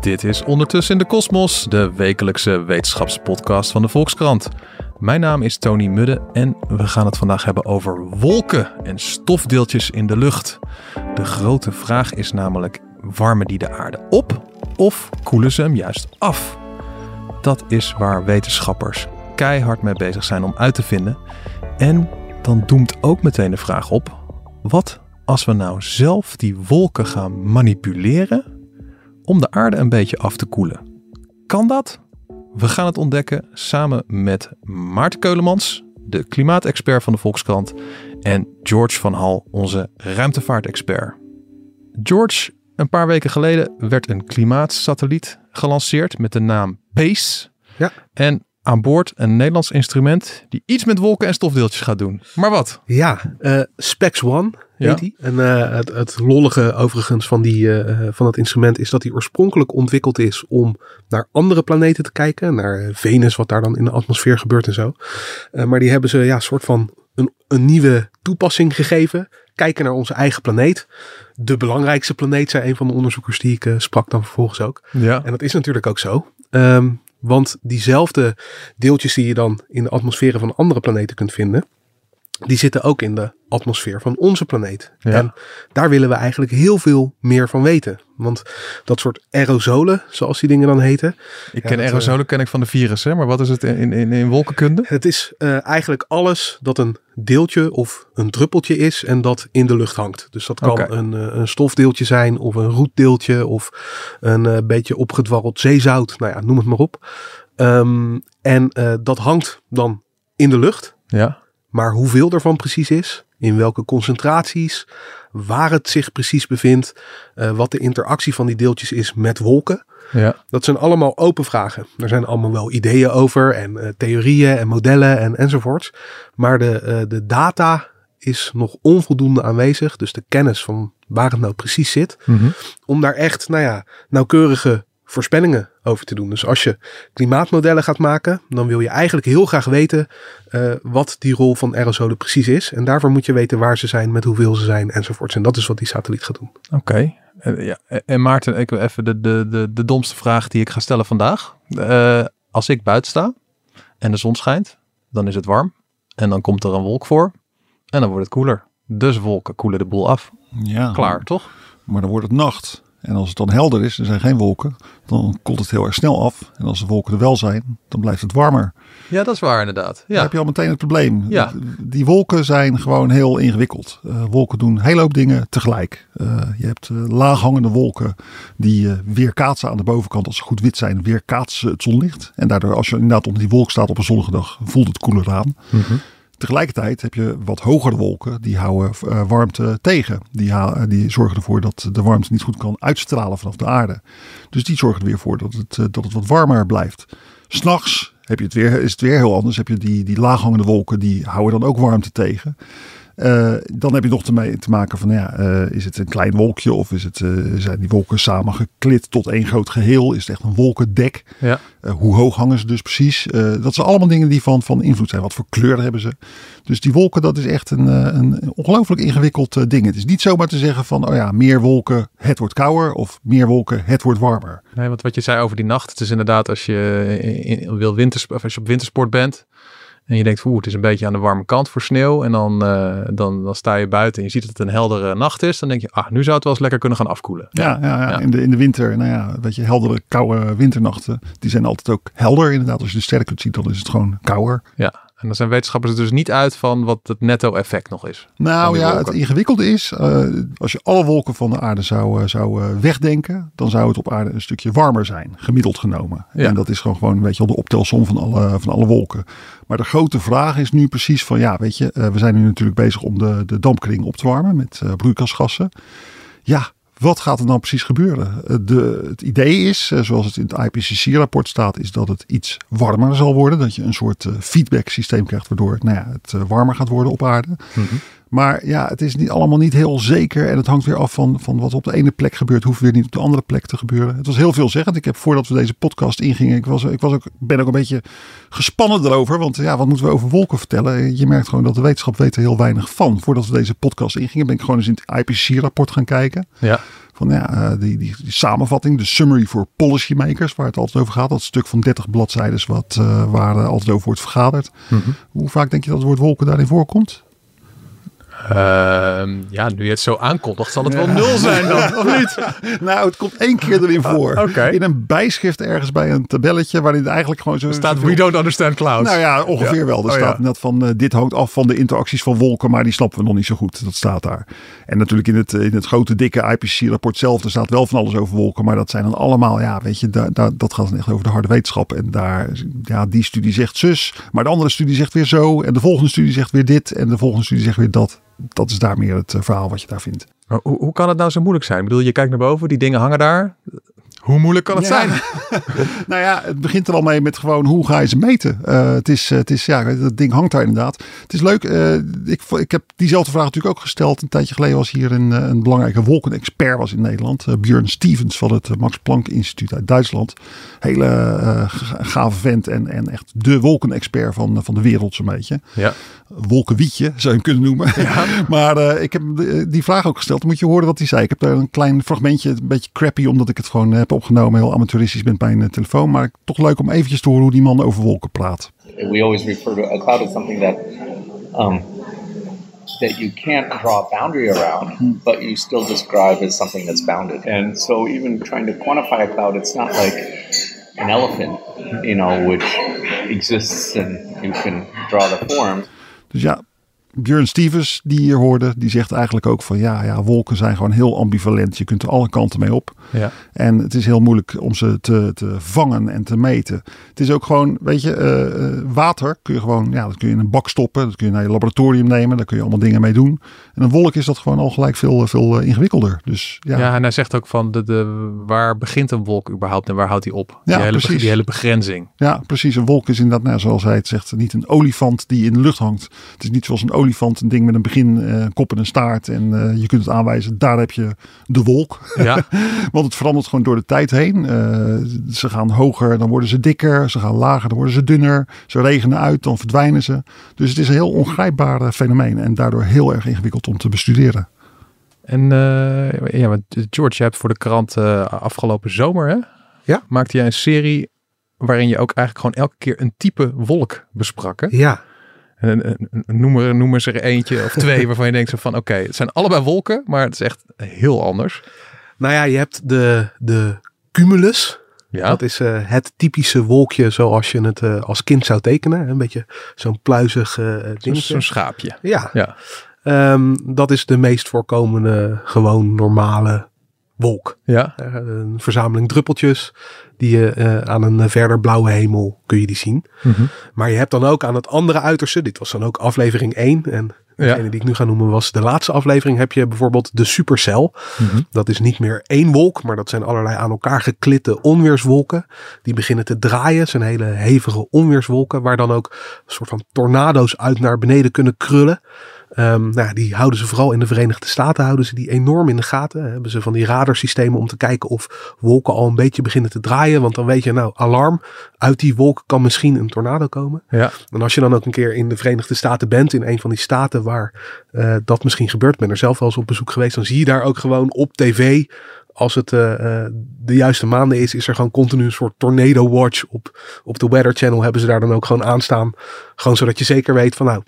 Dit is Ondertussen in de Kosmos, de wekelijkse wetenschapspodcast van de Volkskrant. Mijn naam is Tony Mudde en we gaan het vandaag hebben over wolken en stofdeeltjes in de lucht. De grote vraag is namelijk, warmen die de aarde op of koelen ze hem juist af? Dat is waar wetenschappers keihard mee bezig zijn om uit te vinden. En dan doemt ook meteen de vraag op, wat als we nou zelf die wolken gaan manipuleren om de aarde een beetje af te koelen? Kan dat? We gaan het ontdekken samen met Maarten Keulemans, de klimaatexpert van de Volkskrant, en George van Hal, onze ruimtevaartexpert. George, een paar weken geleden werd een klimaatsatelliet gelanceerd met de naam PACE. Ja. En aan boord een Nederlands instrument die iets met wolken en stofdeeltjes gaat doen. Maar wat? Ja, eh Specs One heet. En eh, het, het lollige overigens van, die, eh, van dat instrument is dat die oorspronkelijk ontwikkeld is om naar andere planeten te kijken. Naar eh, Venus, wat daar dan in de atmosfeer gebeurt en zo. Eh, maar die hebben ze ja, soort van een, een nieuwe toepassing gegeven. Kijken naar onze eigen planeet. De belangrijkste planeet, zei een van de onderzoekers die ik eh, sprak dan vervolgens ook. Ja. En dat is natuurlijk ook zo. Ehm, want diezelfde deeltjes die je dan in de atmosferen van andere planeten kunt vinden, die zitten ook in de atmosfeer van onze planeet. Ja. En daar willen we eigenlijk heel veel meer van weten. Want dat soort aerosolen, zoals die dingen dan heten, Ik Ja, ken dat, aerosolen ken ik van de virus, hè? maar wat is het in, in, in wolkenkunde? het is eh, eigenlijk alles dat een deeltje of een druppeltje is en dat in de lucht hangt. Dus dat kan een, eh, een stofdeeltje zijn of een roetdeeltje of een eh, beetje opgedwarreld zeezout. Nou ja, noem het maar op. Ehm, en eh, dat hangt dan in de lucht. Ja. Maar hoeveel ervan precies is, in welke concentraties, waar het zich precies bevindt, eh, wat de interactie van die deeltjes is met wolken. Ja. Dat zijn allemaal open vragen. Er zijn allemaal wel ideeën over en eh, theorieën en modellen en enzovoorts. Maar de, eh, de data is nog onvoldoende aanwezig. Dus de kennis van waar het nou precies zit. Mhm. Om daar echt, nou ja, nauwkeurige voorspellingen over te doen. Dus als je klimaatmodellen gaat maken, dan wil je eigenlijk heel graag weten eh, wat die rol van aerosolen precies is. En daarvoor moet je weten waar ze zijn, met hoeveel ze zijn enzovoorts. En dat is wat die satelliet gaat doen. Oké. Eh, ja. En Maarten, ik wil even de, de, de, de domste vraag die ik ga stellen vandaag. Eh, als ik buiten sta en de zon schijnt, dan is het warm. En dan komt er een wolk voor en dan wordt het koeler. Dus wolken koelen de boel af. Ja, Klaar, toch? Maar dan wordt het nacht. En als het dan helder is, er zijn geen wolken, dan koelt het heel erg snel af. En als de wolken er wel zijn, dan blijft het warmer. Ja, dat is waar inderdaad. Dan Ja. heb je al meteen het probleem. Ja. Die wolken zijn gewoon heel ingewikkeld. Eh, wolken doen een hele hoop dingen tegelijk. Eh, je hebt eh, laaghangende wolken die weerkaatsen aan de bovenkant. Als ze goed wit zijn, weerkaatsen ze het zonlicht. En daardoor, als je inderdaad onder die wolk staat op een zonnige dag, voelt het koeler aan. Mhm. Tegelijkertijd heb je wat hogere wolken, die houden eh, warmte tegen. Die, die zorgen ervoor dat de warmte niet goed kan uitstralen vanaf de aarde. Dus die zorgen er weer voor dat het, eh, dat het wat warmer blijft. S'nachts heb je het weer, is het weer heel anders. Heb je die, die laaghangende wolken, die houden dan ook warmte tegen. Eh, dan heb je nog te, te maken van, ja, eh, is het een klein wolkje of is het, eh, zijn die wolken samengeklit tot één groot geheel? Is het echt een wolkendek? Ja. Hoe hoog hangen ze dus precies? Dat zijn allemaal dingen die van, van invloed zijn. Wat voor kleur hebben ze? Dus die wolken, dat is echt een, een ongelooflijk ingewikkeld ding. Het is niet zomaar te zeggen van, oh ja, meer wolken, het wordt kouder. Of meer wolken, het wordt warmer. Nee, want wat je zei over die nacht, het is inderdaad als je, in, in- wil winters, of als je op wintersport bent en je denkt, oeh, het is een beetje aan de warme kant voor sneeuw en dan, eh, dan, dan sta je buiten en je ziet dat het een heldere nacht is, dan denk je, ah, nu zou het wel eens lekker kunnen gaan afkoelen. Ja, ja, ja. Ja. In, de, in de winter, nou ja, weet je, heldere, koude winternachten. Die zijn altijd ook helder. Inderdaad, als je de sterren kunt zien, dan is het gewoon kouder. Ja, en dan zijn wetenschappers er dus niet uit van wat het netto effect nog is. Nou ja, wolken. het ingewikkelde is, eh, als je alle wolken van de aarde zou, eh, zou eh, wegdenken, dan zou het op aarde een stukje warmer zijn, gemiddeld genomen. Ja. En dat is gewoon, gewoon weet je, wel, de optelsom van alle, van alle wolken. Maar de grote vraag is nu precies van, ja, weet je, we zijn nu natuurlijk bezig om de, de dampkring op te warmen met broeikasgassen. Ja, Wat gaat er dan precies gebeuren? Eh, De, het idee is, eh, zoals het in het IPCC-rapport staat, is dat het iets warmer zal worden. Dat je een soort eh, feedback systeem krijgt, waardoor nou ja, het warmer gaat worden op aarde. Maar ja, het is niet, allemaal niet heel zeker. En het hangt weer af van, van wat op de ene plek gebeurt. Hoeft weer niet op de andere plek te gebeuren. Het was heel veelzeggend. Ik heb voordat we deze podcast ingingen. Ik, was, ik was ook, ben ook een beetje gespannen erover. Want ja, wat moeten we over wolken vertellen? Je merkt gewoon dat de wetenschap weet er heel weinig van. Voordat we deze podcast ingingen, ben ik gewoon eens in het IPCC-rapport gaan kijken. Ja. Van ja, eh, die, die, die samenvatting, de summary for policymakers, waar het altijd over gaat. Dat stuk van 30 bladzijden wat, eh, waar altijd over wordt vergaderd. Hoe vaak denk je dat het woord wolken daarin voorkomt? Ehm, ja, nu je het zo aankondigt, zal het wel nul zijn dan, of niet? Nou, het komt één keer erin voor. oké. In een bijschrift ergens bij een tabelletje waarin het eigenlijk gewoon zo Er staat, we don't understand clouds. Nou ja, ongeveer Ja. wel. Er Oh, staat ja. net van, eh, dit hangt af van de interacties van wolken, maar die snappen we nog niet zo goed. Dat staat daar. En natuurlijk in het, in het grote, dikke IPCC-rapport zelf, er staat wel van alles over wolken, maar dat zijn dan allemaal, ja, weet je, daar, daar, dat gaat dan echt over de harde wetenschap. En daar, ja, die studie zegt zus, maar de andere studie zegt weer zo, en de volgende studie zegt weer dit, en de volgende studie zegt weer dat. Dat is daar meer het eh, verhaal wat je daar vindt. Hoe, hoe kan het nou zo moeilijk zijn? Ik bedoel, je kijkt naar boven, die dingen hangen daar. Hoe moeilijk kan het Ja. zijn? Nou ja, het begint er al mee met gewoon hoe ga je ze meten. Eh, het is, het is, ja, dat ding hangt daar inderdaad. Het is leuk. eh, ik, ik heb diezelfde vraag natuurlijk ook gesteld. Een tijdje geleden was hier een, eh, een belangrijke wolkenexpert was in Nederland. eh, Björn Stevens van het Max Planck Instituut uit Duitsland. Hele ga- gave vent en, en echt de wolkenexpert van, van de wereld zo'n beetje. Ja. Wolkenwietje zou je hem kunnen noemen. maar ik heb die vraag ook gesteld. Dan moet je horen wat hij zei. Ik heb daar een klein fragmentje, een beetje crappy, omdat ik het gewoon heb opgenomen. Heel amateuristisch met mijn eh, telefoon. Maar toch leuk om eventjes te horen hoe die man over wolken praat. we always refer to a cloud as something that um, that you can't draw a boundary around, but you still describe as something that's bounded. And so, even trying to quantify a cloud, it's not like an elephant, you know, which exists and you can draw the form. Dus ja, Björn Stevens, die je hoorde, die zegt eigenlijk ook van ja, ja, wolken zijn gewoon heel ambivalent. Je kunt er alle kanten mee op. Ja. En het is heel moeilijk om ze te, te vangen en te meten. Het is ook gewoon, weet je, eh, eh, water kun je gewoon, ja, dat kun je in een bak stoppen. Dat kun je naar je laboratorium nemen. Daar kun je allemaal dingen mee doen. En een wolk is dat gewoon al gelijk veel, veel eh, ingewikkelder. Dus ja, Ja. en hij zegt ook van, de, de, waar begint een wolk überhaupt en waar houdt hij op? Die, Ja, hele, precies. die hele begrenzing. Ja, precies. Een wolk is inderdaad, nou, zoals hij het zegt, niet een olifant die in de lucht hangt. Het is niet zoals een olifant, een ding met een begin, eh, een kop en een staart. En eh, je kunt het aanwijzen, daar heb je de wolk. Ja, Want het verandert gewoon door de tijd heen. Eh, ze gaan hoger, dan worden ze dikker. Ze gaan lager, dan worden ze dunner. Ze regenen uit, dan verdwijnen ze. Dus het is een heel ongrijpbaar fenomeen. En daardoor heel erg ingewikkeld om te bestuderen. en eh, ja, want George, je hebt voor de krant eh, afgelopen zomer, hè? Ja. Maakte jij een serie waarin je ook eigenlijk gewoon elke keer een type wolk besprak, hè? Ja, noem, er, noem eens er eentje of twee waarvan je denkt zo van, oké, het zijn allebei wolken, maar het is echt heel anders. nou ja, je hebt de, de cumulus. Ja, Dat is eh, het typische wolkje zoals je het eh, als kind zou tekenen. Een beetje zo'n pluizig eh zo'n dingetje. zo'n schaapje. Ja, Ja, Ehm, dat is de meest voorkomende, gewoon normale wolk. ja, Eh, een verzameling druppeltjes die je eh, aan een eh, verder blauwe hemel kun je die zien. Mhm. Maar je hebt dan ook aan het andere uiterste, dit was dan ook aflevering 1 en degene die ik nu ga noemen was de laatste aflevering, heb je bijvoorbeeld de supercel. Mhm. Dat is niet meer één wolk, maar dat zijn allerlei aan elkaar geklitte onweerswolken. Die beginnen te draaien, zijn hele hevige onweerswolken, waar dan ook een soort van tornado's uit naar beneden kunnen krullen. Ehm, nou, die houden ze vooral in de Verenigde Staten houden ze die enorm in de gaten. Hebben ze van die radarsystemen om te kijken of wolken al een beetje beginnen te draaien. Want dan weet je, nou, alarm. Uit die wolken kan misschien een tornado komen. ja. En als je dan ook een keer in de Verenigde Staten bent, in een van die staten waar eh, dat misschien gebeurt, ik ben er zelf wel eens op bezoek geweest, dan zie je daar ook gewoon op tv, als het eh, eh, de juiste maanden is, is er gewoon continu een soort tornado watch op, op de Weather Channel. Hebben ze daar dan ook gewoon aanstaan. Gewoon zodat je zeker weet van nou,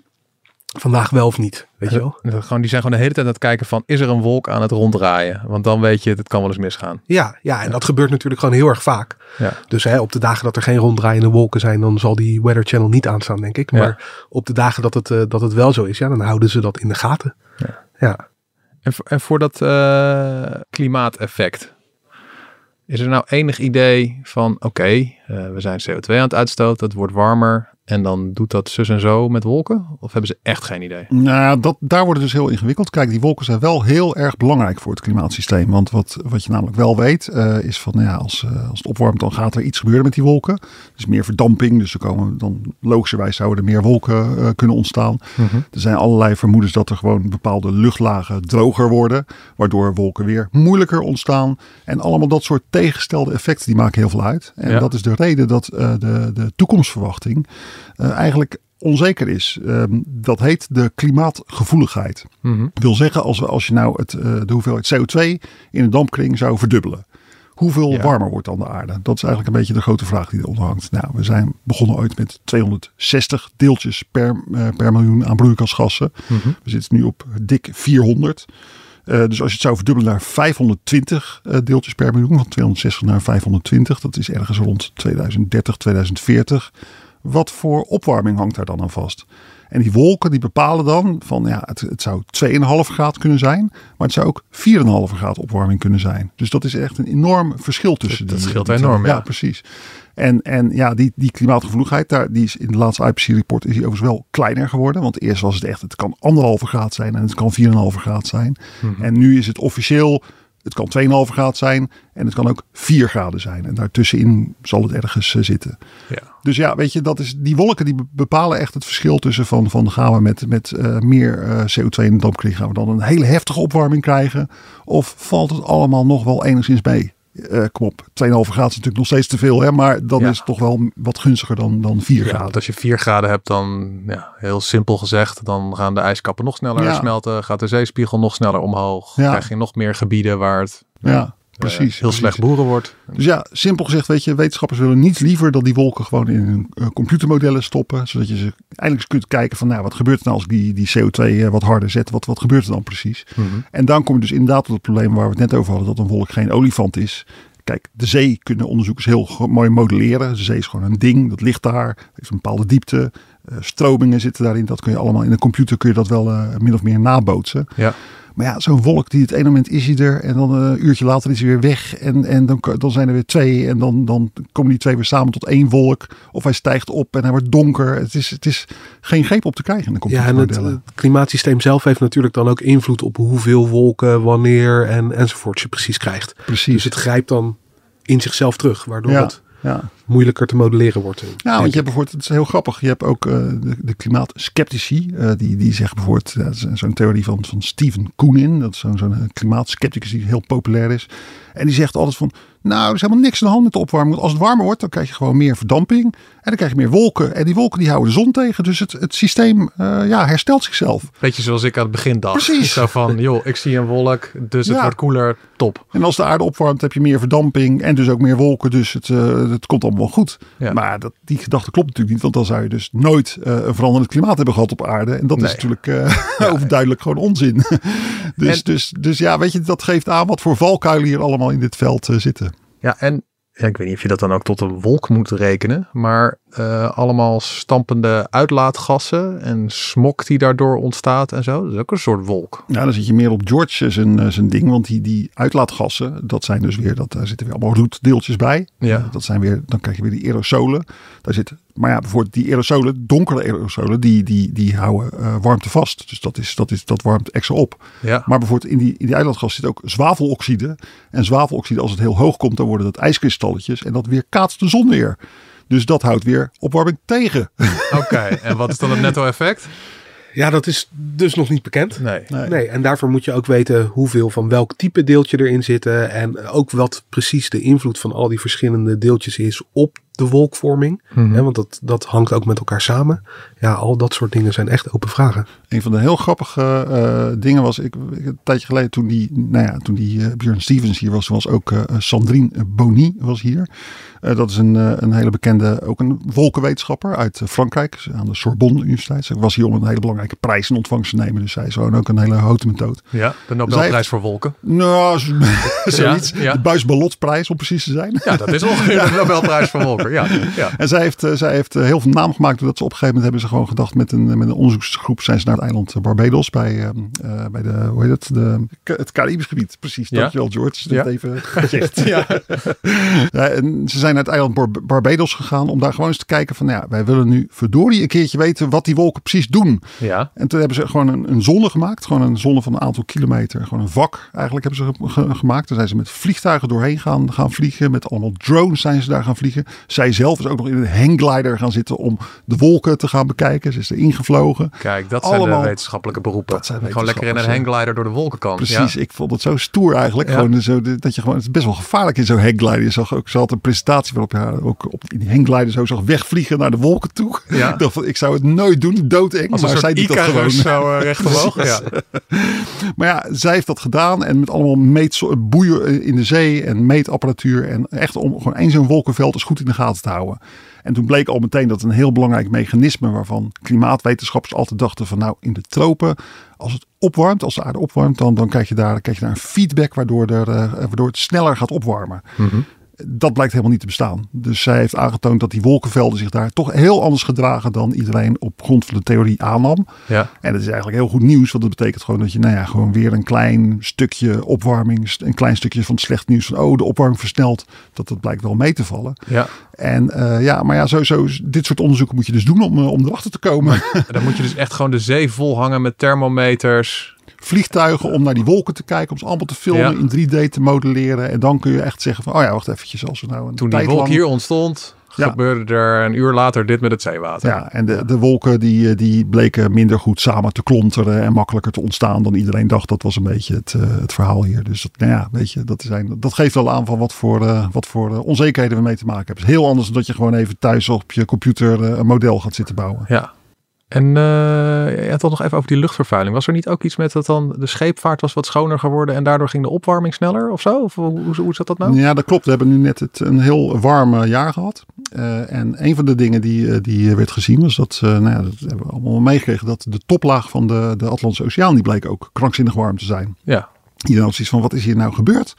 vandaag wel of niet. Weet je wel? Eh, Gewoon, die zijn gewoon de hele tijd aan het kijken van, is er een wolk aan het ronddraaien? Want dan weet je, het kan wel eens misgaan. Ja, ja, en dat gebeurt natuurlijk gewoon heel erg vaak. Ja. Dus hè, op de dagen dat er geen ronddraaiende wolken zijn, dan zal die Weather Channel niet aanstaan, denk ik. Ja. Maar op de dagen dat het, eh, dat het wel zo is, ja, dan houden ze dat in de gaten. Ja. ja. En, voor- en voor dat eh, klimaateffect, is er nou enig idee van, oké, eh, we zijn CO2 aan het uitstoten, het wordt warmer. En dan doet dat zus en zo met wolken? Of hebben ze echt geen idee? Nou, dat, daar wordt het dus heel ingewikkeld. Kijk, die wolken zijn wel heel erg belangrijk voor het klimaatsysteem. Want wat, wat je namelijk wel weet, uh, is van ja, als, uh, als het opwarmt, dan gaat er iets gebeuren met die wolken. Dus meer verdamping. Dus er komen dan logischerwijs zouden er meer wolken uh, kunnen ontstaan. Mm -hmm. Er zijn allerlei vermoedens dat er gewoon bepaalde luchtlagen droger worden. Waardoor wolken weer moeilijker ontstaan. En allemaal dat soort tegengestelde effecten, die maken heel veel uit. En ja. dat is de reden dat de, de toekomstverwachting uh, eigenlijk onzeker is. Um, dat heet de klimaatgevoeligheid. Mm -hmm. wil zeggen, als, we, als je nou het, uh, de hoeveelheid CO2 in een dampkring zou verdubbelen. Hoeveel ja. warmer wordt dan de aarde? Dat is eigenlijk een beetje de grote vraag die eronder hangt. Nou, we zijn begonnen ooit met 260 deeltjes per, uh, per miljoen aan broeikasgassen. Mm -hmm. We zitten nu op dik 400. Uh, dus als je het zou verdubbelen naar 520 uh, deeltjes per miljoen, van 260 naar 520, dat is ergens rond 2030, 2040 wat voor opwarming hangt daar dan aan vast? En die wolken die bepalen dan van ja, het, het zou 2,5 graden kunnen zijn, maar het zou ook 4,5 graden opwarming kunnen zijn. Dus dat is echt een enorm verschil tussen dat, die. Dat scheelt enorm, ja. ja. precies. En, en ja, die, die klimaatgevoeligheid, daar, die is in de laatste IPCC-rapport is die overigens wel kleiner geworden. Want eerst was het echt, het kan anderhalve graad zijn en het kan 4,5 graad zijn. Mm -hmm. En nu is het officieel het kan 2,5 graden zijn en het kan ook 4 graden zijn. En daartussenin zal het ergens uh, zitten. Ja. Dus ja, weet je, dat is, die wolken die bepalen echt het verschil tussen van, van gaan we met, met uh, meer uh, CO2 in de dampkring, gaan we dan een hele heftige opwarming krijgen? Of valt het allemaal nog wel enigszins mee? Uh, kom op, 2,5 graden is natuurlijk nog steeds te veel, hè? maar dan ja. is het toch wel wat gunstiger dan, dan 4 ja, graden. Want als je 4 graden hebt, dan, ja, heel simpel gezegd, dan gaan de ijskappen nog sneller ja. smelten, gaat de zeespiegel nog sneller omhoog, krijg je nog meer gebieden waar het ja, precies, heel slecht boeren wordt. Dus ja, simpel gezegd, weet je, wetenschappers willen niets liever dan die wolken gewoon in hun uh, computermodellen stoppen. Zodat je ze eindelijk kunt kijken van, nou, wat gebeurt er nou als ik die, die CO2 uh, wat harder zet? Wat, wat gebeurt er dan precies? Mhm. Mm -hmm. En dan kom je dus inderdaad tot het probleem waar we het net over hadden, dat een wolk geen olifant is. Kijk, de zee kunnen onderzoekers heel mooi modelleren. De zee is gewoon een ding, dat ligt daar, heeft een bepaalde diepte. Uh, stromingen zitten daarin, dat kun je allemaal in een computer kun je dat wel uh, min of meer nabootsen. Ja. Maar ja, zo'n wolk die het ene moment is hij er en dan een uurtje later is hij weer weg. En, en dan, dan zijn er weer twee en dan, dan komen die twee weer samen tot één wolk. Of hij stijgt op en hij wordt donker. Het is, het is geen greep op te krijgen in de Ja, en het, het klimaatsysteem zelf heeft natuurlijk dan ook invloed op hoeveel wolken, wanneer en, enzovoort je precies krijgt. Precies. Dus het grijpt dan in zichzelf terug, waardoor ja. het ja. moeilijker te modelleren wordt. Ja, want je hebt bijvoorbeeld, het is heel grappig, je hebt ook uh, de, de klimaatskeptici, uh, die, die zeggen bijvoorbeeld, uh, zo'n theorie van, van Steven Koenin, dat is zo'n zo'n klimaatskepticus die heel populair is. En die zegt altijd van, nou, er is helemaal niks aan de hand met de opwarming. Want als het warmer wordt, dan krijg je gewoon meer verdamping. En dan krijg je meer wolken. En die wolken die houden de zon tegen. Dus het, het systeem uh, ja, herstelt zichzelf. Beetje zoals ik aan het begin dacht. Precies. Zo van, joh, ik zie een wolk, dus het Ja. wordt koeler, top. En als de aarde opwarmt, heb je meer verdamping. En dus ook meer wolken. Dus het, uh, het komt allemaal goed. Ja. Maar dat, die gedachte klopt natuurlijk niet. Want dan zou je dus nooit uh, een veranderend klimaat hebben gehad op aarde. En dat Nee. is natuurlijk uh, overduidelijk gewoon onzin. dus, En- dus, dus ja, weet je, dat geeft aan wat voor valkuilen hier allemaal in dit veld zitten. Ja, en ja, ik weet niet of je dat dan ook tot een wolk moet rekenen, maar eh, allemaal stampende uitlaatgassen en smok die daardoor ontstaat en zo. Dat is ook een soort wolk. Ja, dan zit je meer op George zijn, eh, zijn ding. Want die, die uitlaatgassen, dat zijn dus weer, dat, daar zitten weer allemaal roetdeeltjes bij. Ja. Eh, dat zijn weer, dan krijg je weer die aerosolen. Daar zit, maar ja, bijvoorbeeld die aerosolen, donkere aerosolen, die, die, die houden uh, warmte vast. Dus dat, is, dat, is, dat warmt extra op. Ja, Maar bijvoorbeeld in die, in die uitlaatgas zit ook zwaveloxide. En zwaveloxide, als het heel hoog komt, dan worden dat ijskristalletjes. En dat weer kaatst de zon weer. Dus dat houdt weer opwarming tegen. oké. En wat is dan het netto-effect? Ja, dat is dus nog niet bekend. Nee. Nee. Nee, en daarvoor moet je ook weten hoeveel van welk type deeltje erin zitten. En ook wat precies de invloed van al die verschillende deeltjes is op de wolkvorming. Mhm. Hè, want dat, dat hangt ook met elkaar samen. Ja, al dat soort dingen zijn echt open vragen. Een van de heel grappige uh, dingen was, ik, ik, een tijdje geleden toen die, nou ja, toen die uh, Björn Stevens hier was, was ook uh, Sandrine Bonny was hier. Uh, dat is een, uh, een hele bekende, ook een wolkenwetenschapper uit Frankrijk, aan de Sorbonne Universiteit. Ze was hier om een hele belangrijke prijs in ontvangst te nemen, dus zij is gewoon ook een hele houten methode. Ja, de Nobelprijs heeft- voor wolken. Nou, zo- zoiets. ja. De Buis Ballotprijs om precies te zijn. Ja, dat is ongeveer de Nobelprijs voor wolken. Over. Ja, ja. En zij heeft, uh, zij heeft uh, heel veel naam gemaakt doordat ze op een gegeven moment hebben ze gewoon gedacht met een, met een onderzoeksgroep zijn ze naar het eiland Barbados bij, uh, bij de, hoe heet het, de, het Caribisch gebied. Precies, ja. dankjewel George. Dat ja. even gezegd. ja. ja. en ze zijn naar het eiland Bar Barbados gegaan om daar gewoon eens te kijken van, ja, wij willen nu verdorie een keertje weten wat die wolken precies doen. Ja. En toen hebben ze gewoon een, een zonne gemaakt, gewoon een zonne van een aantal kilometer, gewoon een vak eigenlijk hebben ze ge gemaakt. Daar zijn ze met vliegtuigen doorheen gaan, gaan vliegen, met allemaal drones zijn ze daar gaan vliegen. Zij zelf is ook nog in een hangglider gaan zitten om de wolken te gaan bekijken. Ze is er ingevlogen. Kijk, dat zijn Allemaal, de wetenschappelijke beroepen. Dat zijn gewoon lekker in een hangglider door de wolken kan. Precies, ik vond het zo stoer eigenlijk. Gewoon zo, dat je gewoon, het is best wel gevaarlijk in zo'n hangglider. Je zag ook, ze had een presentatie waarop je haar ook op in die hangglider zo zag wegvliegen naar de wolken toe. Ja. Ik dacht van, ik zou het nooit doen, doodeng. Als maar zij doet dat gewoon. Zo uh, recht omhoog. ja. maar ja, zij heeft dat gedaan en met allemaal meetboeien in de zee en meetapparatuur en echt om gewoon één zo'n wolkenveld is goed in de gaten te houden. En toen bleek al meteen dat een heel belangrijk mechanisme waarvan klimaatwetenschappers altijd dachten van nou in de tropen, als het opwarmt, als de aarde opwarmt, dan, dan krijg, je daar, krijg je daar een feedback waardoor, er, uh, waardoor het sneller gaat opwarmen. Mm dat blijkt helemaal niet te bestaan. Dus zij heeft aangetoond dat die wolkenvelden zich daar toch heel anders gedragen dan iedereen op grond van de theorie aannam. Ja. En dat is eigenlijk heel goed nieuws, want dat betekent gewoon dat je, nou ja, gewoon weer een klein stukje opwarming, een klein stukje van het slecht nieuws van, oh, de opwarming versnelt, dat dat blijkt wel mee te vallen. Ja. En uh, ja, maar ja, sowieso, dit soort onderzoeken moet je dus doen om, uh, om erachter te komen. dan moet je dus echt gewoon de zee vol hangen met thermometers vliegtuigen om naar die wolken te kijken, om ze allemaal te filmen, in 3D te modelleren. En dan kun je echt zeggen van, oh ja, wacht eventjes, als we nou een Toen die wolk hier ontstond, ja. gebeurde er een uur later dit met het zeewater. Ja, en de, de wolken die, eh, die bleken minder goed samen te klonteren en makkelijker te ontstaan dan iedereen dacht. Dat was een beetje het, uh, het verhaal hier. Dus dat, nou ja, weet je, dat, zijn, dat geeft wel aan van wat voor, uh, wat voor uh, onzekerheden we mee te maken hebben. Het is heel anders dan dat je gewoon even thuis op je computer een model gaat zitten bouwen. Ja, en uh, ja, toch nog even over die luchtvervuiling. Was er niet ook iets met dat dan de scheepvaart was wat schoner geworden en daardoor ging de opwarming sneller of zo? Of hoe, hoe zat dat nou? Ja, dat klopt. We hebben nu net het, een heel warm jaar gehad. Uh, en een van de dingen die, uh, die werd gezien was dat, nou ja, dat hebben we allemaal meegekregen, dat de toplaag van de, de Atlantische Oceaan, die bleek ook krankzinnig warm te zijn. Ja. Iedereen had zoiets van, wat is hier nou gebeurd?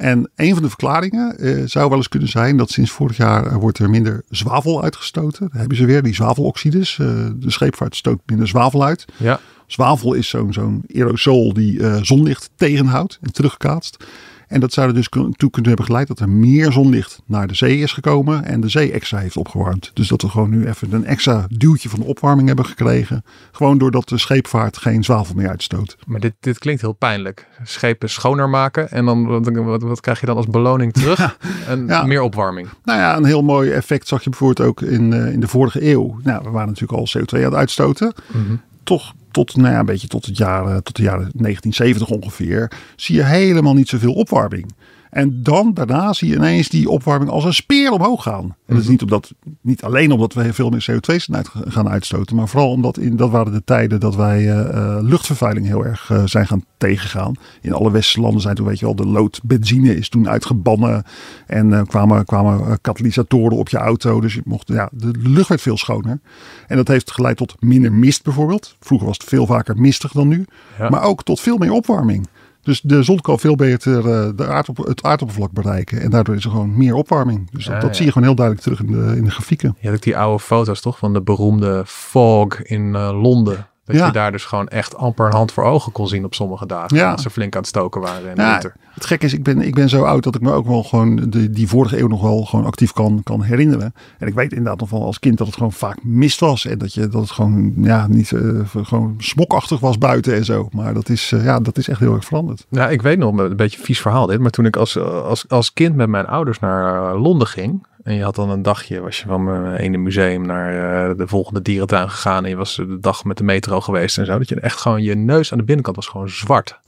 En een van de verklaringen uh, zou wel eens kunnen zijn dat sinds vorig jaar uh, wordt er minder zwavel uitgestoten. Daar hebben ze weer die zwaveloxides. Uh, de scheepvaart stoot minder zwavel uit. Ja. Zwavel is zo'n zo'n aerosol die zonlicht tegenhoudt en terugkaatst. En dat zou er dus toe kunnen hebben geleid dat er meer zonlicht naar de zee is gekomen en de zee extra heeft opgewarmd. Dus dat we gewoon nu even een extra duwtje van de opwarming hebben gekregen. Gewoon doordat de scheepvaart geen zwavel meer uitstoot. Maar dit, dit klinkt heel pijnlijk. Schepen schoner maken en dan wat, wat krijg je dan als beloning terug? Ja, en ja. meer opwarming. Nou ja, een heel mooi effect zag je bijvoorbeeld ook in, uh, in de vorige eeuw. Nou, we waren natuurlijk al CO2 aan het uitstoten. Mm -hmm. Toch tot, nou ja, een beetje tot, het jaar, tot de jaren 1970 ongeveer, zie je helemaal niet zoveel opwarming. En dan daarna zie je ineens die opwarming als een speer omhoog gaan. En dat is mhm. niet, omdat, niet alleen omdat we veel meer CO2 gaan uitstoten, maar vooral omdat in, dat waren de tijden dat wij uh, luchtvervuiling heel erg uh, zijn gaan tegengaan. In alle westerse landen zijn toen, weet je wel, de lood benzine is toen uitgebannen. En kwamen, kwamen katalysatoren op je auto. Dus je mocht, ja, de lucht werd veel schoner. En dat heeft geleid tot minder mist bijvoorbeeld. Vroeger was het veel vaker mistig dan nu. Ja. Maar ook tot veel meer opwarming. Dus de zon kan veel beter uh, de aardop het aardoppervlak bereiken. En daardoor is er gewoon meer opwarming. Dus dat, dat zie je gewoon heel duidelijk terug in de, in de grafieken. Je had ook die oude foto's toch van de beroemde fog in uh, Londen. Dat ja. je daar dus gewoon echt amper een hand voor ogen kon zien op sommige dagen. Ja. Als ze flink aan het stoken waren in de ja, winter. Het gekke is, ik ben, ik ben zo oud dat ik me ook wel gewoon de, die vorige eeuw nog wel gewoon actief kan, kan herinneren. En ik weet inderdaad nog van als kind dat het gewoon vaak mist was. En dat, je, dat het gewoon, ja, niet uh, gewoon smokachtig was buiten en zo. Maar dat is, uh, ja, dat is echt heel erg veranderd. Ja, ik weet nog een beetje vies verhaal dit. Maar toen ik als, als, als kind met mijn ouders naar uh, Londen ging. En je had dan een dagje, was je van mijn ene museum naar uh, de volgende dierentuin gegaan. En je was de dag met de metro geweest en zo. Dat je echt gewoon, je neus aan de binnenkant was gewoon zwart.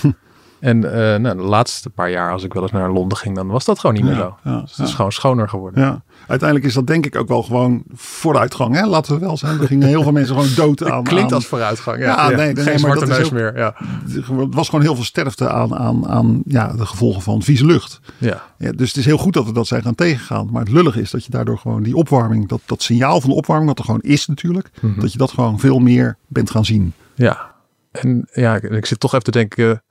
En uh, nou, de laatste paar jaar, als ik wel eens naar Londen ging, dan was dat gewoon niet meer zo. Ja, dus het is gewoon schoner geworden. Ja. Uiteindelijk is dat denk ik ook wel gewoon vooruitgang. Hè? Laten we wel zijn. Er gingen heel veel mensen gewoon dood aan. Klinkt aan... als vooruitgang. Ja, nee, nee, geen zwarte neus meer. Ja. Het was gewoon heel veel sterfte aan, aan, aan ja, de gevolgen van vieze lucht. Ja. Ja, dus het is heel goed dat we dat zijn gaan tegengaan. Maar het lullige is dat je daardoor gewoon die opwarming, dat, dat signaal van de opwarming, wat er gewoon is natuurlijk, mm -hmm. dat je dat gewoon veel meer bent gaan zien. Ja, en ja, ik zit toch even te denken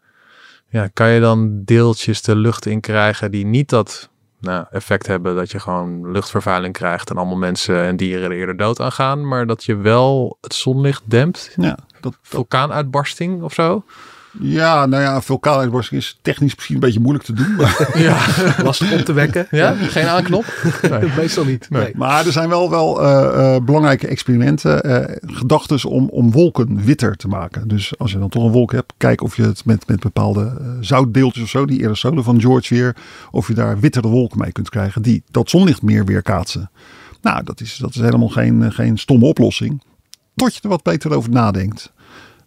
ja, kan je dan deeltjes de lucht in krijgen die niet dat nou, effect hebben dat je gewoon luchtvervuiling krijgt en allemaal mensen en dieren er eerder dood aan gaan, maar dat je wel het zonlicht dempt. Ja, dat, Vulkaanuitbarsting of zo. Ja, nou ja, vulkaanuitbarsting is technisch misschien een beetje moeilijk te doen. Maar, Ja, Lastig om te wekken. ja? geen aanknop. Nee. Meestal niet. Nee. maar er zijn wel, wel eh, eh, belangrijke experimenten, eh gedachten om, om wolken witter te maken. Dus als je dan toch een wolk hebt, kijk of je het met, met bepaalde zoutdeeltjes of zo, die aerosolen van George weer, of je daar wittere wolken mee kunt krijgen die dat zonlicht meer weerkaatsen. Nou, dat is, dat is helemaal geen, geen stomme oplossing. Tot je er wat beter over nadenkt.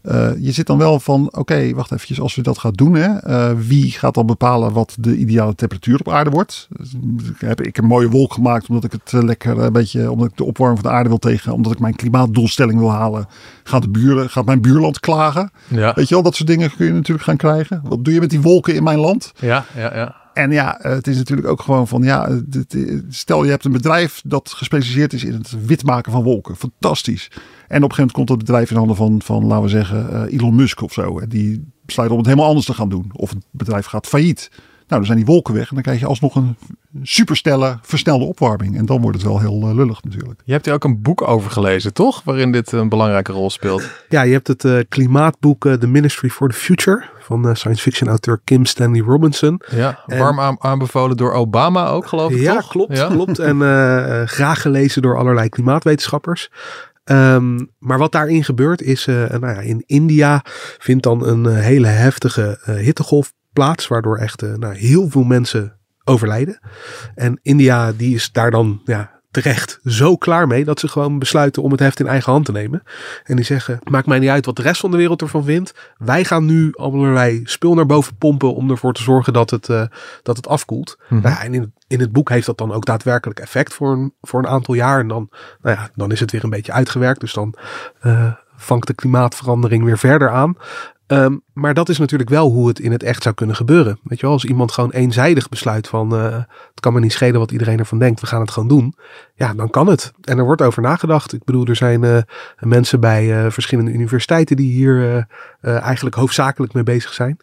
Eh, je zit dan wel van, oké, wacht eventjes, als we dat gaan doen, hè, eh, wie gaat dan bepalen wat de ideale temperatuur op aarde wordt? Dus, ik heb ik een mooie wolk gemaakt omdat ik het eh, lekker een beetje, omdat ik de opwarming van de aarde wil tegen, omdat ik mijn klimaatdoelstelling wil halen. Gaat, de buren, gaat mijn buurland klagen? Ja, Weet je wel, dat soort dingen kun je natuurlijk gaan krijgen. Wat doe je met die wolken in mijn land? ja, ja, ja. En ja, het is natuurlijk ook gewoon van, ja, stel je hebt een bedrijf dat gespecialiseerd is in het wit maken van wolken. Fantastisch. En op een gegeven moment komt dat bedrijf in handen van, van laten we zeggen, eh, Elon Musk of zo. En die besluit om het helemaal anders te gaan doen. Of het bedrijf gaat failliet. Nou, dan zijn die wolken weg en dan krijg je alsnog een superstelle, versnelde opwarming. En dan wordt het wel heel eh, lullig natuurlijk. Je hebt hier ook een boek over gelezen, toch? Waarin dit een belangrijke rol speelt. Ja, je hebt het eh, klimaatboek The Ministry for the Future van eh, science fiction auteur Kim Stanley Robinson. Ja, En- warm aan- aanbevolen door Obama ook, geloof ik, ja, toch? klopt, Ja. klopt. En graag gelezen door allerlei klimaatwetenschappers. Ehm, maar wat daarin gebeurt is, eh, nou ja, in India vindt dan een eh, hele heftige eh, hittegolf plaats, waardoor echt nou, heel veel mensen overlijden. En India die is daar dan ja, terecht zo klaar mee dat ze gewoon besluiten om het heft in eigen hand te nemen. En die zeggen, maakt mij niet uit wat de rest van de wereld ervan vindt. Wij gaan nu allerlei spul naar boven pompen om ervoor te zorgen dat het, eh, dat het afkoelt. Mhm. Nou ja, en in, in het boek heeft dat dan ook daadwerkelijk effect voor een, voor een aantal jaar. En dan, nou ja, dan is het weer een beetje uitgewerkt. Dus dan eh, vangt de klimaatverandering weer verder aan. Ehm, maar dat is natuurlijk wel hoe het in het echt zou kunnen gebeuren. Weet je wel, als iemand gewoon eenzijdig besluit van eh, het kan me niet schelen wat iedereen ervan denkt, we gaan het gewoon doen. Ja, dan kan het. En er wordt over nagedacht. Ik bedoel, er zijn eh, mensen bij eh, verschillende universiteiten die hier eigenlijk hoofdzakelijk mee bezig zijn.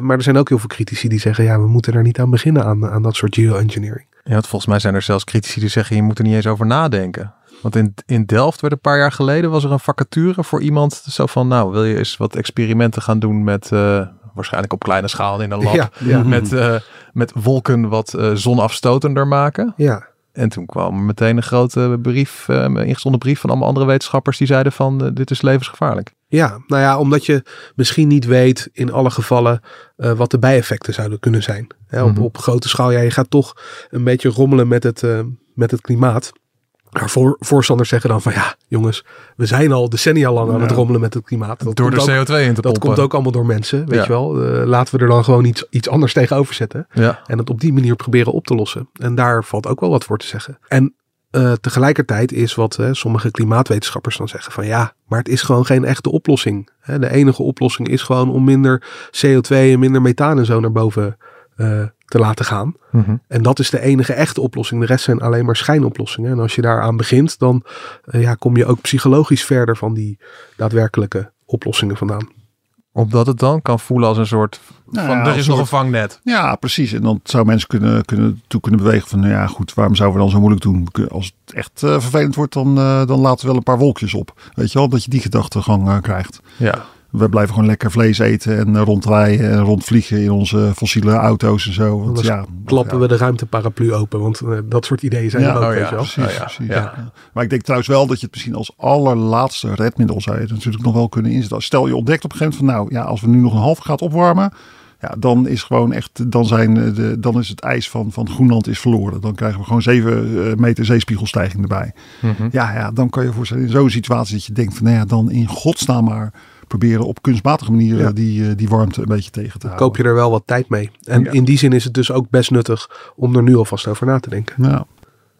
Maar er zijn ook heel veel critici die zeggen, ja, we moeten er niet aan beginnen aan, aan dat soort geoengineering. Ja, volgens mij zijn er zelfs critici die zeggen, je moet er niet eens over nadenken. Want in, in Delft werd een paar jaar geleden, was er een vacature voor iemand. Zo van, nou, wil je eens wat experimenten gaan doen met, eh, waarschijnlijk op kleine schaal in een lab. Ja, ja. Met, eh, met wolken wat eh, zonafstotender maken. Ja, En toen kwam er meteen een grote brief, ingezonden brief van allemaal andere wetenschappers die zeiden van, dit is levensgevaarlijk. Ja, nou ja, omdat je misschien niet weet in alle gevallen wat de bijeffecten zouden kunnen zijn. Hè, op, Mhm. op grote schaal, ja, je gaat toch een beetje rommelen met het, met het klimaat. Maar voor, voorstanders zeggen dan van ja, jongens, we zijn al decennia lang aan het rommelen met het klimaat. Dat Door de komt ook- CO2 in te Dat pompen. komt ook allemaal door mensen, weet Ja. je wel. Eh, laten we er dan gewoon iets, iets anders tegenover zetten. Ja, En het op die manier proberen op te lossen. En daar valt ook wel wat voor te zeggen. En eh, tegelijkertijd is wat sommige klimaatwetenschappers dan zeggen van ja, maar het is gewoon geen echte oplossing. Hè, de enige oplossing is gewoon om minder CO2 en minder methaan en zo naar boven eh, te laten gaan. Mhm. En dat is de enige echte oplossing. De rest zijn alleen maar schijnoplossingen. En als je daaraan begint, dan eh, ja, kom je ook psychologisch verder van die daadwerkelijke oplossingen vandaan. omdat het dan kan voelen als een soort Nou van, ja, er is een nog een vangnet. Ja, precies. En dan zou mensen kunnen, kunnen, toe kunnen bewegen van, nou ja goed, waarom zouden we dan zo moeilijk doen? Als het echt eh, vervelend wordt, dan, eh, dan laten we wel een paar wolkjes op. Weet je wel, dat je die gedachtegang krijgt. Ja, We blijven gewoon lekker vlees eten en eh, rondrijden en rondvliegen in onze fossiele auto's en zo. Want Anders ja, Klappen ja. we de ruimteparaplu open, want eh, dat soort ideeën zijn Ja, er ook, oh ja. Precies, Oh ja, precies. ja. Ja. Maar ik denk trouwens wel dat je het misschien als allerlaatste redmiddel zou je het natuurlijk nog wel kunnen inzetten. Stel je ontdekt op een gegeven moment van nou ja, als we nu nog een half graad opwarmen, ja, dan is gewoon echt, dan zijn eh, de, dan is het ijs van, van Groenland is verloren. Dan krijgen we gewoon 7 meter zeespiegelstijging erbij. Mhm. Ja, ja, dan kan je voorstellen in zo'n situatie dat je denkt van nou ja, dan in godsnaam maar proberen op kunstmatige manier Ja. die, eh, die warmte een beetje tegen te houden. koop je er wel wat tijd mee. En Ja. in die zin is het dus ook best nuttig om er nu alvast over na te denken. Ja.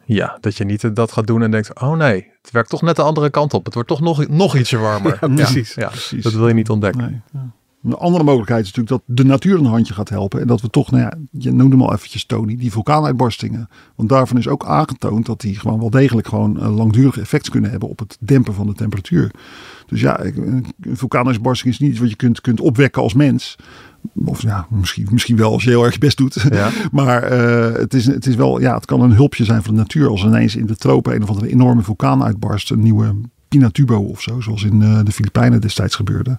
ja, dat je niet dat gaat doen en denkt, oh nee, het werkt toch net de andere kant op. Het wordt toch nog, nog ietsje warmer. Ja, precies. Ja, precies. dat wil je niet ontdekken. Nee, ja. Een andere mogelijkheid is natuurlijk dat de natuur een handje gaat helpen. En dat we toch, nou ja, je noemde hem al eventjes Tony, die vulkaanuitbarstingen. Want daarvan is ook aangetoond dat die gewoon wel degelijk gewoon een langdurig effect kunnen hebben op het dempen van de temperatuur. Dus ja, een vulkaanuitbarsting is niet iets wat je kunt, kunt opwekken als mens. of ja, misschien, misschien wel als je heel erg je best doet. Ja. maar eh, het, is, het is wel, ja, het kan een hulpje zijn voor de natuur. Als ineens in de tropen een of andere enorme vulkaan uitbarst. Een nieuwe Pinatubo of zo, zoals in eh, de Filipijnen destijds gebeurde.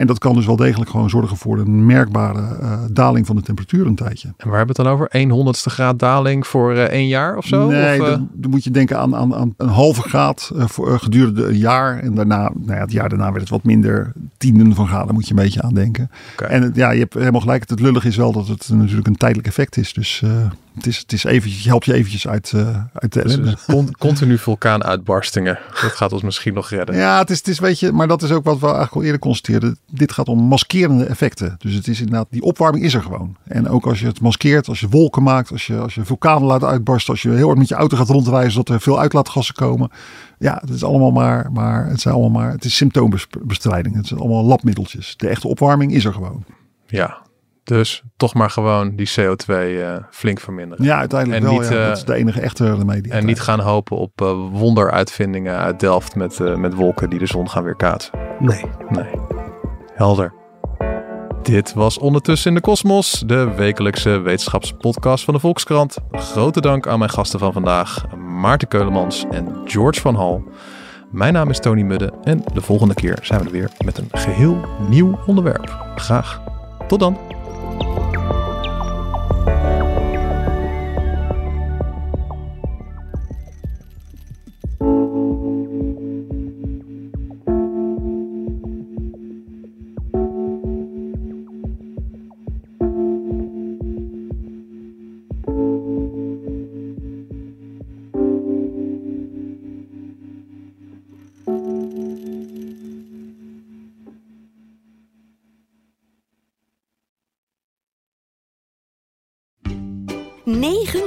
En dat kan dus wel degelijk gewoon zorgen voor een merkbare eh, daling van de temperatuur een tijdje. En waar hebben we het dan over? 1 honderdste graad daling voor eh, één jaar of zo? Nee, of, eh, dan, dan moet je denken aan, aan, aan een halve graad voor, gedurende een jaar. En daarna, nou ja, het jaar daarna werd het wat minder. Tienden van graden moet je een beetje aan denken. En ja, je hebt helemaal gelijk. Het lullig is wel dat het natuurlijk een tijdelijk effect is. Dus het, is, het is eventjes, helpt je eventjes uit, eh, uit de dus, ellende. dus con- continu vulkaanuitbarstingen. Dat gaat ons misschien nog redden. Ja, het is, het is weet je, maar dat is ook wat we eigenlijk al eerder constateerden. Dit gaat om maskerende effecten. Dus het is inderdaad, die opwarming is er gewoon. En ook als je het maskeert, als je wolken maakt, als je, als je vulkanen laat uitbarsten, als je heel hard met je auto gaat rondreizen, zodat er veel uitlaatgassen komen. Ja, het is allemaal maar, maar het zijn allemaal maar, het is symptoombestrijding. Het zijn allemaal labmiddeltjes. De echte opwarming is er gewoon. Ja. Dus toch maar gewoon die CO2 eh, flink verminderen. Ja, uiteindelijk En wel. niet, ja, eh, dat is de enige echte remedie. En niet gaan hopen op eh, wonderuitvindingen uit Delft met, eh, met wolken die de zon gaan weerkaatsen. Nee. Nee. Helder. Dit was Ondertussen in de Kosmos, de wekelijkse wetenschapspodcast van de Volkskrant. Grote dank aan mijn gasten van vandaag, Maarten Keulemans en George van Hal. Mijn naam is Tony Mudde en de volgende keer zijn we er weer met een geheel nieuw onderwerp. Graag. Tot dan. Bye.